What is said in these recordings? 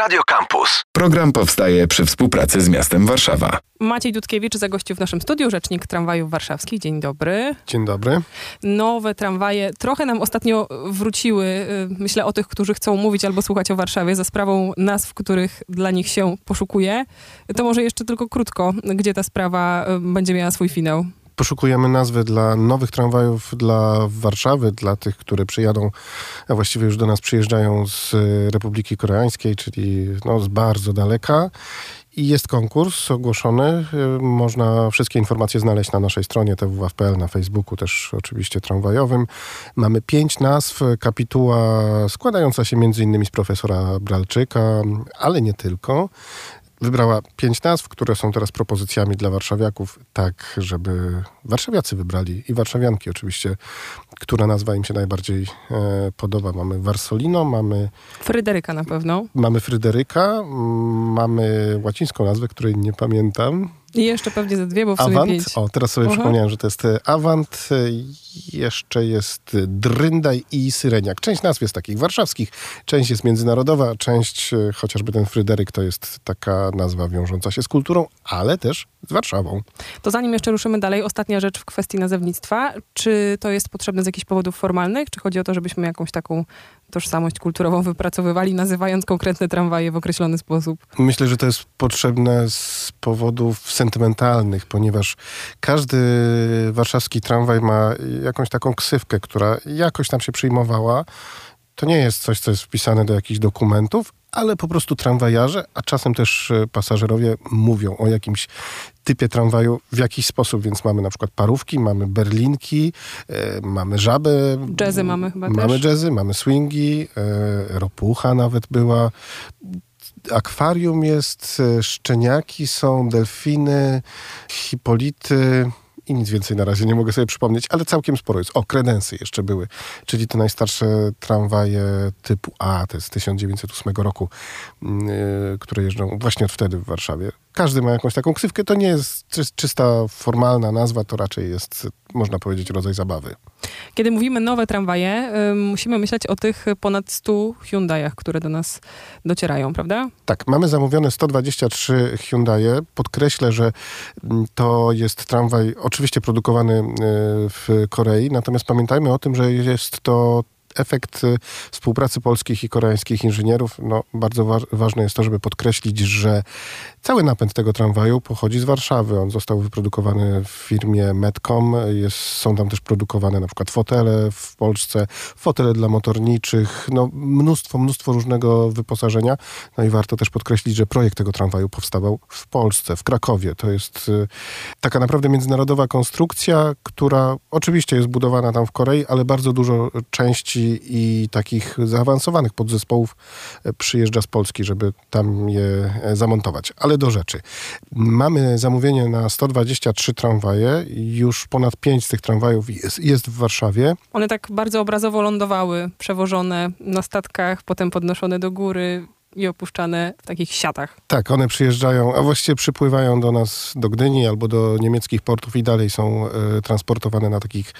Radio Campus. Program powstaje przy współpracy z miastem Warszawa. Maciej Dudkiewicz zagościł w naszym studiu, rzecznik tramwajów warszawskich. Dzień dobry. Dzień dobry. Nowe tramwaje trochę nam ostatnio wróciły. y, Myślę o tych, którzy chcą mówić albo słuchać o Warszawie za sprawą nazw, których dla nich się poszukuje. To może jeszcze tylko krótko, gdzie ta sprawa y, będzie miała swój finał. Poszukujemy nazwy dla nowych tramwajów dla Warszawy, dla tych, które przyjadą, a właściwie już do nas przyjeżdżają z e, Republiki Koreańskiej, czyli no, z bardzo daleka. I jest konkurs ogłoszony. E, Można wszystkie informacje znaleźć na naszej stronie twwaw.pl, na Facebooku też oczywiście tramwajowym. Mamy pięć nazw, kapituła składająca się między innymi z profesora Bralczyka, ale nie tylko. Wybrała pięć nazw, które są teraz propozycjami dla warszawiaków, tak żeby warszawiacy wybrali i warszawianki oczywiście, która nazwa im się najbardziej e, podoba. Mamy Warsolino, mamy, Fryderyka na pewno. mamy Fryderyka, mm, mamy łacińską nazwę, której nie pamiętam. I jeszcze pewnie ze dwie, bo w Avant. pięć. O, teraz sobie Aha. przypomniałem, że to jest e, Avant. e, Jeszcze jest e, Dryndaj i Syreniak. Część nazw jest takich warszawskich, część jest międzynarodowa, część, chociażby ten Fryderyk, to jest taka nazwa wiążąca się z kulturą, ale też z Warszawą. To zanim jeszcze ruszymy dalej, ostatnia rzecz w kwestii nazewnictwa. Czy to jest potrzebne z jakichś powodów formalnych, czy chodzi o to, żebyśmy jakąś taką tożsamość kulturową wypracowywali, nazywając konkretne tramwaje w określony sposób? Myślę, że to jest potrzebne z powodów sentymentalnych, ponieważ każdy warszawski tramwaj ma jakąś taką ksywkę, która jakoś tam się przyjmowała. To nie jest coś, co jest wpisane do jakichś dokumentów, ale po prostu tramwajarze, a czasem też e, pasażerowie mówią o jakimś typie tramwaju w jakiś sposób, więc mamy na przykład parówki, mamy berlinki, e, mamy żabę. Jazzy mamy chyba Mamy też. jazzy, mamy swingi, e, ropucha nawet była. Akwarium jest, e, szczeniaki są, delfiny, hipolity i nic więcej na razie nie mogę sobie przypomnieć, ale całkiem sporo jest. O, kredensy jeszcze były, czyli te najstarsze tramwaje typu A, jest z 1908 roku, e, które jeżdżą właśnie od wtedy w Warszawie. Każdy ma jakąś taką ksywkę, to nie jest czy- czysta formalna nazwa, to raczej jest, można powiedzieć, rodzaj zabawy. Kiedy mówimy nowe tramwaje, y, musimy myśleć o tych ponad 100 Hyundaiach, które do nas docierają, prawda? Tak, mamy zamówione 123 Hyundaie. Podkreślę, że mm, to jest tramwaj oczywiście produkowany y, w Korei, natomiast pamiętajmy o tym, że jest to efekt y, współpracy polskich i koreańskich inżynierów. No, bardzo wa- ważne jest to, żeby podkreślić, że cały napęd tego tramwaju pochodzi z Warszawy. On został wyprodukowany w firmie Medcom. Jest, są tam też produkowane na przykład fotele w Polsce, fotele dla motorniczych, no, mnóstwo, mnóstwo różnego wyposażenia. No i warto też podkreślić, że projekt tego tramwaju powstawał w Polsce, w Krakowie. To jest y, taka naprawdę międzynarodowa konstrukcja, która oczywiście jest budowana tam w Korei, ale bardzo dużo części i takich zaawansowanych podzespołów e, przyjeżdża z Polski, żeby tam je e, zamontować. Ale do rzeczy. Mamy zamówienie na 123 tramwaje. Już ponad 5 z tych tramwajów jest, jest w Warszawie. One tak bardzo obrazowo lądowały, przewożone na statkach, potem podnoszone do góry i opuszczane w takich siatach. Tak, one przyjeżdżają, a właściwie przypływają do nas, do Gdyni albo do niemieckich portów i dalej są e, transportowane na takich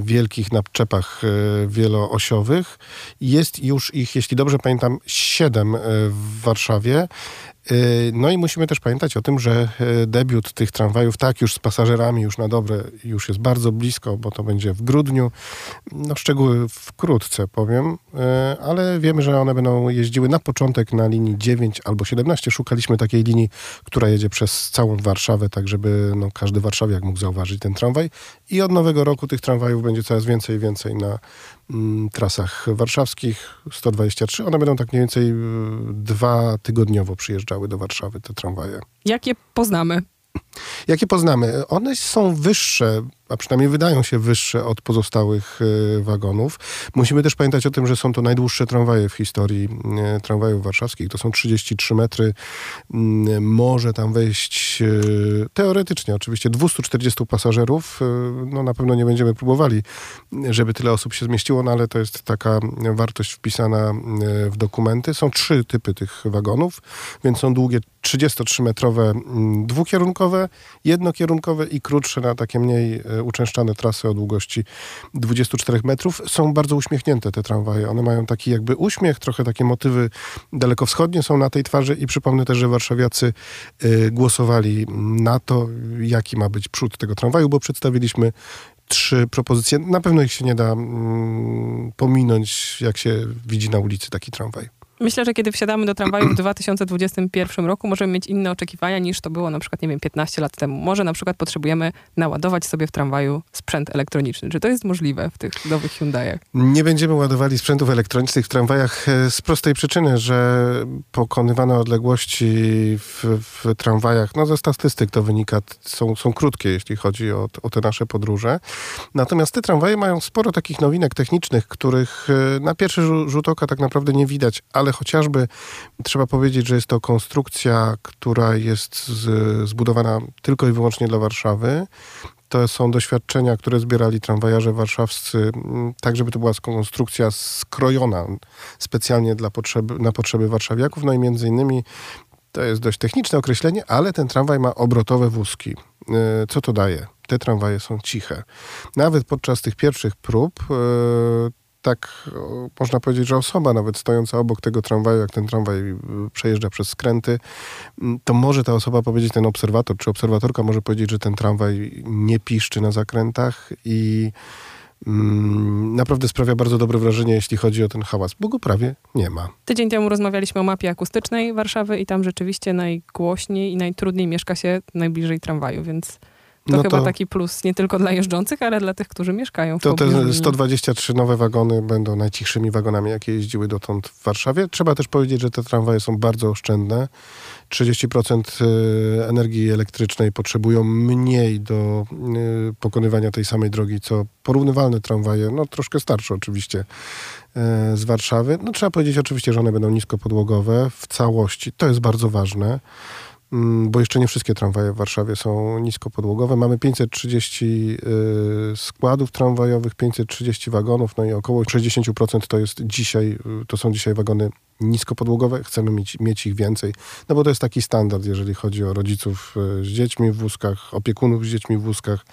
wielkich napczepach e, wieloosiowych. Jest już ich, jeśli dobrze pamiętam, siedem e, w Warszawie. E, No i musimy też pamiętać o tym, że e, debiut tych tramwajów, tak już z pasażerami, już na dobre, już jest bardzo blisko, bo to będzie w grudniu. No szczegóły wkrótce powiem, e, ale wiemy, że one będą jeździły na początek na linii 9 albo 17. Szukaliśmy takiej linii, która jedzie przez całą Warszawę, tak żeby no, każdy warszawiak mógł zauważyć ten tramwaj. I od nowego roku tych tramwajów będzie coraz więcej i więcej na trasach warszawskich. 123. One będą tak mniej więcej y, dwa tygodniowo przyjeżdżały do Warszawy, te tramwaje. Jakie poznamy? Jakie poznamy? One są wyższe, a przynajmniej wydają się wyższe od pozostałych e, wagonów. Musimy też pamiętać o tym, że są to najdłuższe tramwaje w historii e, tramwajów warszawskich. To są 33 metry. Mm, Może tam wejść e, teoretycznie oczywiście 240 pasażerów. No na pewno nie będziemy próbowali, żeby tyle osób się zmieściło, no ale to jest taka wartość wpisana w dokumenty. Są trzy typy tych wagonów, więc są długie 33-metrowe mm, dwukierunkowe, jednokierunkowe i krótsze na takie mniej uczęszczane trasy o długości 24 metrów. Są bardzo uśmiechnięte te tramwaje. One mają taki jakby uśmiech, trochę takie motywy dalekowschodnie są na tej twarzy i przypomnę też, że warszawiacy e, głosowali na to, jaki ma być przód tego tramwaju, bo przedstawiliśmy trzy propozycje. Na pewno ich się nie da mm, pominąć, jak się widzi na ulicy taki tramwaj. Myślę, że kiedy wsiadamy do tramwaju w 2021 roku, możemy mieć inne oczekiwania niż to było na przykład, nie wiem, 15 lat temu. Może na przykład potrzebujemy naładować sobie w tramwaju sprzęt elektroniczny. Czy to jest możliwe w tych nowych Hyundaiach? Nie będziemy ładowali sprzętów elektronicznych w tramwajach e, z prostej przyczyny, że pokonywane odległości w, w tramwajach, no ze statystyk to wynika, są, są krótkie, jeśli chodzi o, o te nasze podróże. Natomiast te tramwaje mają sporo takich nowinek technicznych, których e, na pierwszy rzut oka tak naprawdę nie widać, ale ale chociażby trzeba powiedzieć, że jest to konstrukcja, która jest z, zbudowana tylko i wyłącznie dla Warszawy. To są doświadczenia, które zbierali tramwajarze warszawscy, mm, tak żeby to była konstrukcja skrojona specjalnie dla potrzeby, na potrzeby warszawiaków. No i między innymi to jest dość techniczne określenie, ale ten tramwaj ma obrotowe wózki. E, co to daje? Te tramwaje są ciche. Nawet podczas tych pierwszych prób e, tak można powiedzieć, że osoba nawet stojąca obok tego tramwaju, jak ten tramwaj y, przejeżdża przez skręty, mm, to może ta osoba powiedzieć, ten obserwator czy obserwatorka może powiedzieć, że ten tramwaj nie piszczy na zakrętach i mm, naprawdę sprawia bardzo dobre wrażenie, jeśli chodzi o ten hałas, bo go prawie nie ma. Tydzień temu rozmawialiśmy o mapie akustycznej Warszawy i tam rzeczywiście najgłośniej i najtrudniej mieszka się najbliżej tramwaju, więc to no chyba to, taki plus nie tylko dla jeżdżących, ale dla tych, którzy mieszkają w To te 123 nowe wagony będą najcichszymi wagonami, jakie jeździły dotąd w Warszawie. Trzeba też powiedzieć, że te tramwaje są bardzo oszczędne. 30% y, energii elektrycznej potrzebują mniej do y, pokonywania tej samej drogi, co porównywalne tramwaje, no troszkę starsze oczywiście, y, z Warszawy. No trzeba powiedzieć oczywiście, że one będą niskopodłogowe w całości. To jest bardzo ważne. Mm, bo jeszcze nie wszystkie tramwaje w Warszawie są niskopodłogowe. Mamy 530 y, składów tramwajowych, 530 wagonów, no i około 60% to jest dzisiaj, y, to są dzisiaj wagony niskopodłogowe. Chcemy mieć, mieć ich więcej, no bo to jest taki standard, jeżeli chodzi o rodziców y, z dziećmi w wózkach, opiekunów z dziećmi w wózkach,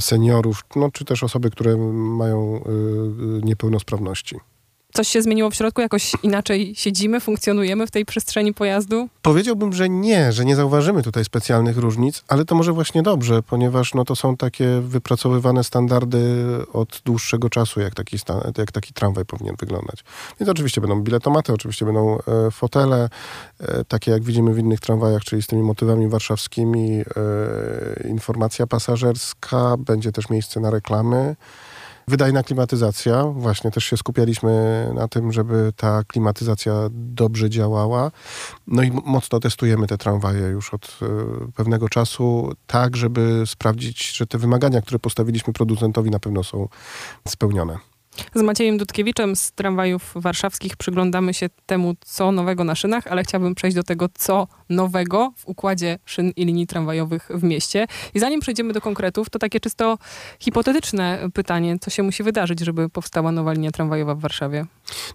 seniorów, no czy też osoby, które mają niepełnosprawności. Coś się zmieniło w środku? Jakoś inaczej siedzimy, funkcjonujemy w tej przestrzeni pojazdu? Powiedziałbym, że nie, że nie zauważymy tutaj specjalnych różnic, ale to może właśnie dobrze, ponieważ no, to są takie wypracowywane standardy od dłuższego czasu, jak taki, jak taki tramwaj powinien wyglądać. Więc oczywiście będą biletomaty, oczywiście będą e, fotele, e, takie jak widzimy w innych tramwajach, czyli z tymi motywami warszawskimi, e, informacja pasażerska, będzie też miejsce na reklamy. Wydajna klimatyzacja, właśnie też się skupialiśmy na tym, żeby ta klimatyzacja dobrze działała. No i mocno testujemy te tramwaje już od e, pewnego czasu, tak żeby sprawdzić, że te wymagania, które postawiliśmy producentowi, na pewno są spełnione. Z Maciejem Dudkiewiczem z tramwajów warszawskich przyglądamy się temu, co nowego na szynach, ale chciałbym przejść do tego, co nowego w układzie szyn i linii tramwajowych w mieście. I zanim przejdziemy do konkretów, to takie czysto hipotetyczne pytanie, co się musi wydarzyć, żeby powstała nowa linia tramwajowa w Warszawie?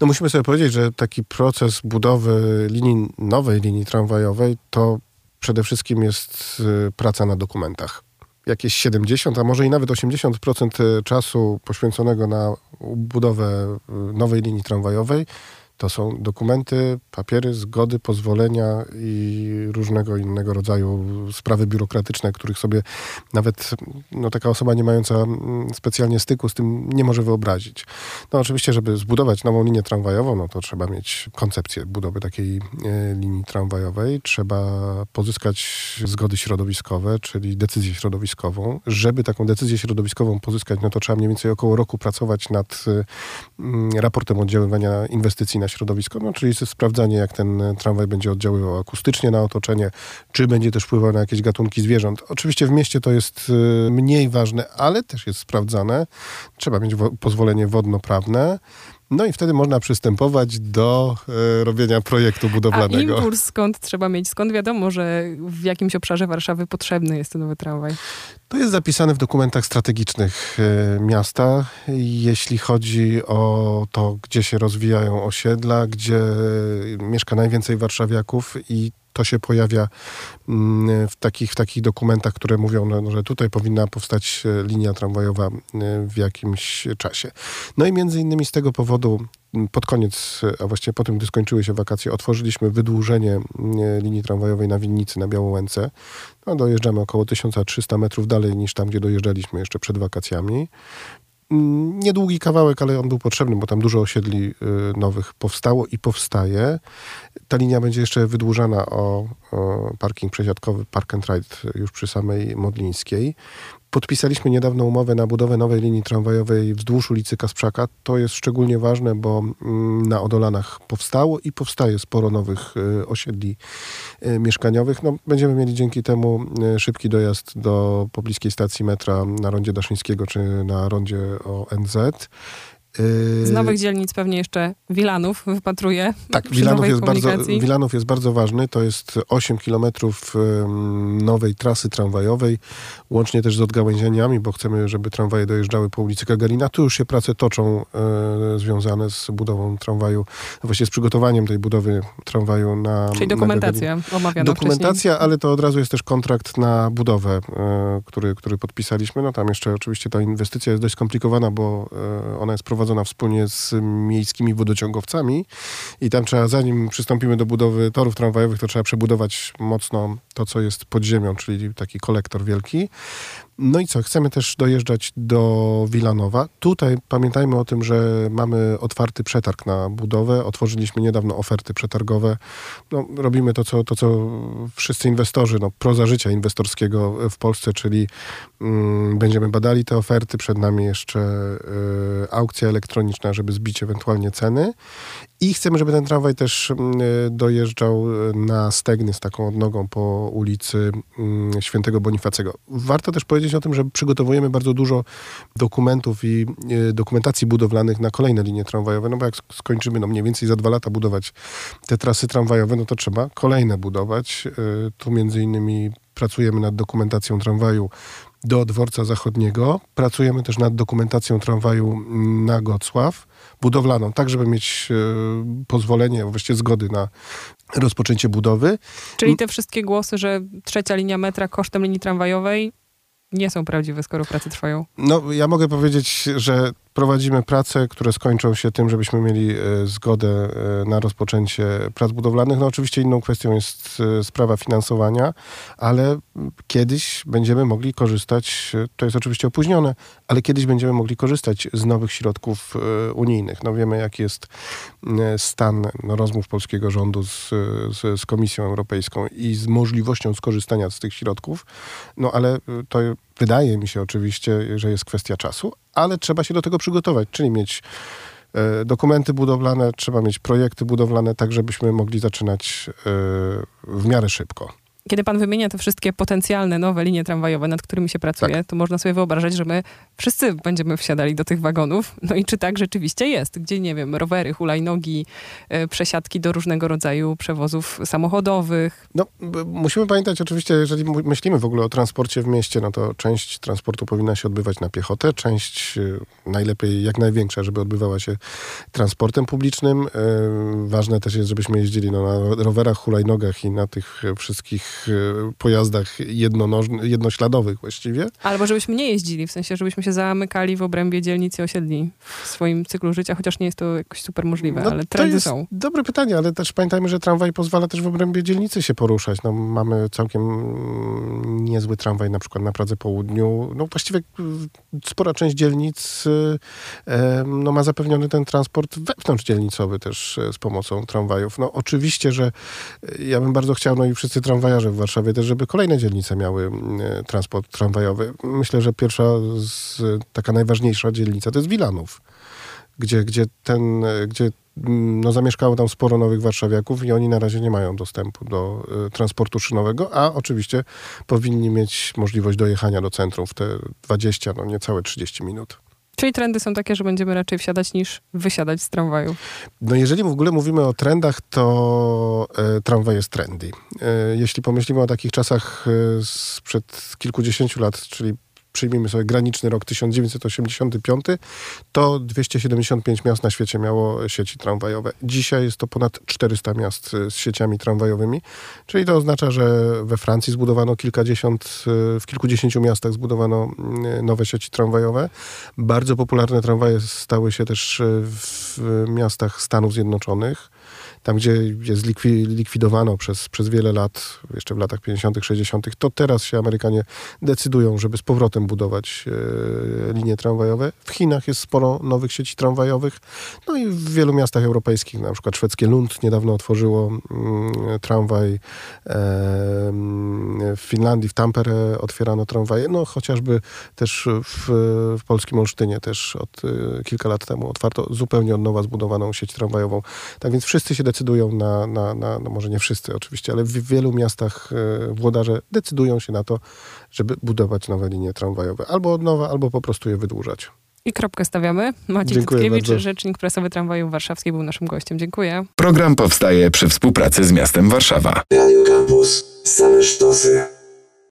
No musimy sobie powiedzieć, że taki proces budowy linii, nowej linii tramwajowej to przede wszystkim jest y, praca na dokumentach jakieś 70, a może i nawet 80% czasu poświęconego na budowę nowej linii tramwajowej to są dokumenty, papiery, zgody, pozwolenia i różnego innego rodzaju sprawy biurokratyczne, których sobie nawet no, taka osoba nie mająca mm, specjalnie styku z tym nie może wyobrazić. No oczywiście, żeby zbudować nową linię tramwajową, no to trzeba mieć koncepcję budowy takiej e, linii tramwajowej, trzeba pozyskać zgody środowiskowe, czyli decyzję środowiskową. Żeby taką decyzję środowiskową pozyskać, no to trzeba mniej więcej około roku pracować nad e, raportem oddziaływania inwestycji na środowisko, no, czyli sprawdzanie, jak ten tramwaj będzie oddziaływał akustycznie na otoczenie, czy będzie też wpływał na jakieś gatunki zwierząt. Oczywiście w mieście to jest y, mniej ważne, ale też jest sprawdzane. Trzeba mieć wo pozwolenie wodnoprawne. No i wtedy można przystępować do e, robienia projektu budowlanego. A impuls skąd trzeba mieć? Skąd wiadomo, że w jakimś obszarze Warszawy potrzebny jest ten nowy tramwaj? To jest zapisane w dokumentach strategicznych e, miasta, jeśli chodzi o to, gdzie się rozwijają osiedla, gdzie mieszka najwięcej warszawiaków i to się pojawia mm, w takich, w takich dokumentach, które mówią, no, że tutaj powinna powstać e, linia tramwajowa e, w jakimś czasie. No i między innymi z tego powodu pod koniec, a właściwie po tym, gdy skończyły się wakacje, otworzyliśmy wydłużenie linii tramwajowej na Winnicy, na Białołęce. No, dojeżdżamy około 1300 metrów dalej niż tam, gdzie dojeżdżaliśmy jeszcze przed wakacjami. Mm, niedługi kawałek, ale on był potrzebny, bo tam dużo osiedli y, nowych powstało i powstaje. Ta linia będzie jeszcze wydłużana o, o parking przesiadkowy Park and Ride już przy samej Modlińskiej. Podpisaliśmy niedawno umowę na budowę nowej linii tramwajowej wzdłuż ulicy Kasprzaka. To jest szczególnie ważne, bo mm, na Odolanach powstało i powstaje sporo nowych y, osiedli y, mieszkaniowych. No, będziemy mieli dzięki temu y, szybki dojazd do pobliskiej stacji metra na rondzie Daszyńskiego czy na rondzie ONZ. Z nowych dzielnic pewnie jeszcze Wilanów wypatruje. Tak, Wilanów jest, bardzo, Wilanów jest bardzo ważny. To jest 8 kilometrów nowej trasy tramwajowej, łącznie też z odgałęzieniami, bo chcemy, żeby tramwaje dojeżdżały po ulicy Gagarina. Tu już się prace toczą e, związane z budową tramwaju, właściwie z przygotowaniem tej budowy tramwaju na Czyli dokumentacja na omawiana Dokumentacja, wcześniej. ale to od razu jest też kontrakt na budowę, e, który, który podpisaliśmy. No tam jeszcze oczywiście ta inwestycja jest dość skomplikowana, bo e, ona jest prowadzona prowadzona wspólnie z miejskimi wodociągowcami i tam trzeba, zanim przystąpimy do budowy torów tramwajowych, to trzeba przebudować mocno to, co jest pod ziemią, czyli taki kolektor wielki. No i co, chcemy też dojeżdżać do Wilanowa. Tutaj pamiętajmy o tym, że mamy otwarty przetarg na budowę. Otworzyliśmy niedawno oferty przetargowe. No, robimy to co, to, co wszyscy inwestorzy, no, proza życia inwestorskiego w Polsce, czyli mm, będziemy badali te oferty. Przed nami jeszcze y, aukcja elektroniczna, żeby zbić ewentualnie ceny. I chcemy, żeby ten tramwaj też mm, dojeżdżał na Stegny z taką odnogą po ulicy mm, Świętego Bonifacego. Warto też powiedzieć o tym, że przygotowujemy bardzo dużo dokumentów i e, dokumentacji budowlanych na kolejne linie tramwajowe, no bo jak skończymy no mniej więcej za dwa lata budować te trasy tramwajowe, no to trzeba kolejne budować. E, tu między innymi pracujemy nad dokumentacją tramwaju do dworca zachodniego. Pracujemy też nad dokumentacją tramwaju na Gocław, budowlaną, tak żeby mieć e, pozwolenie, właściwie zgody na rozpoczęcie budowy. Czyli te wszystkie głosy, że trzecia linia metra kosztem linii tramwajowej nie są prawdziwe, skoro prace trwają. No, ja mogę powiedzieć, że prowadzimy prace, które skończą się tym, żebyśmy mieli e, zgodę e, na rozpoczęcie prac budowlanych. No oczywiście inną kwestią jest e, sprawa finansowania, ale kiedyś będziemy mogli korzystać, to jest oczywiście opóźnione, ale kiedyś będziemy mogli korzystać z nowych środków unijnych. No wiemy, jaki jest stan no, rozmów polskiego rządu z, z, z Komisją Europejską i z możliwością skorzystania z tych środków, no ale to wydaje mi się oczywiście, że jest kwestia czasu, ale trzeba się do tego przygotować, czyli mieć e, dokumenty budowlane, trzeba mieć projekty budowlane, tak żebyśmy mogli zaczynać e, w miarę szybko. Kiedy pan wymienia te wszystkie potencjalne nowe linie tramwajowe, nad którymi się pracuje, tak. to można sobie wyobrażać, że my wszyscy będziemy wsiadali do tych wagonów. No i czy tak rzeczywiście jest? Gdzie, nie wiem, rowery, hulajnogi, e, przesiadki do różnego rodzaju przewozów samochodowych? No, musimy pamiętać oczywiście, jeżeli myślimy w ogóle o transporcie w mieście, no to część transportu powinna się odbywać na piechotę, część e, najlepiej, jak największa, żeby odbywała się transportem publicznym. E, ważne też jest, żebyśmy jeździli no, na rowerach, hulajnogach i na tych wszystkich E, pojazdach jednośladowych właściwie. Albo żebyśmy nie jeździli, w sensie, żebyśmy się zamykali w obrębie dzielnicy osiedli w swoim cyklu życia, chociaż nie jest to jakoś super możliwe, no, ale trendy to jest są. Dobre pytanie, ale też pamiętajmy, że tramwaj pozwala też w obrębie dzielnicy się poruszać. No, mamy całkiem niezły tramwaj na przykład na Pradze Południu. No właściwie spora część dzielnic e, no, ma zapewniony ten transport wewnątrz dzielnicowy też e, z pomocą tramwajów. No oczywiście, że ja bym bardzo chciał, no i wszyscy tramwajarze w Warszawie też, żeby kolejne dzielnice miały mm, e, transport tramwajowy. Myślę, że pierwsza, z, taka najważniejsza dzielnica to jest Wilanów, gdzie, gdzie, ten, e, gdzie mm, no, zamieszkało tam sporo nowych warszawiaków i oni na razie nie mają dostępu do y, transportu szynowego, a oczywiście powinni mieć możliwość dojechania do centrum w te 20, no niecałe 30 minut. Czyli trendy są takie, że będziemy raczej wsiadać niż wysiadać z tramwaju. No jeżeli w ogóle mówimy o trendach, to e, tramwaj jest trendy. E, jeśli pomyślimy o takich czasach e, sprzed kilkudziesięciu lat, czyli przyjmijmy sobie graniczny rok 1985, to 275 miast na świecie miało sieci tramwajowe. Dzisiaj jest to ponad 400 miast z sieciami tramwajowymi, czyli to oznacza, że we Francji zbudowano kilkadziesiąt, w kilkudziesięciu miastach zbudowano mm, nowe sieci tramwajowe. Bardzo popularne tramwaje stały się też w miastach Stanów Zjednoczonych tam gdzie je zlikwi, likwidowano przez, przez wiele lat, jeszcze w latach 50., 60., to teraz się Amerykanie decydują, żeby z powrotem budować e, linie tramwajowe. W Chinach jest sporo nowych sieci tramwajowych, no i w wielu miastach europejskich, na przykład szwedzkie Lund niedawno otworzyło mm, tramwaj, e, w Finlandii, w Tampere otwierano tramwaje, no chociażby też w, w polskim Olsztynie też od e, kilka lat temu otwarto zupełnie od nowa zbudowaną sieć tramwajową. Tak więc wszyscy się decydują na, na, na no może nie wszyscy oczywiście, ale w wielu miastach e, włodarze decydują się na to, żeby budować nowe linie tramwajowe. Albo od nowa, albo po prostu je wydłużać. I kropkę stawiamy. Maciej Dziękuję Cytkiewicz, bardzo. rzecznik prasowy tramwaju warszawskiej był naszym gościem. Dziękuję. Program powstaje przy współpracy z miastem Warszawa. Radio Campus. Same sztosy.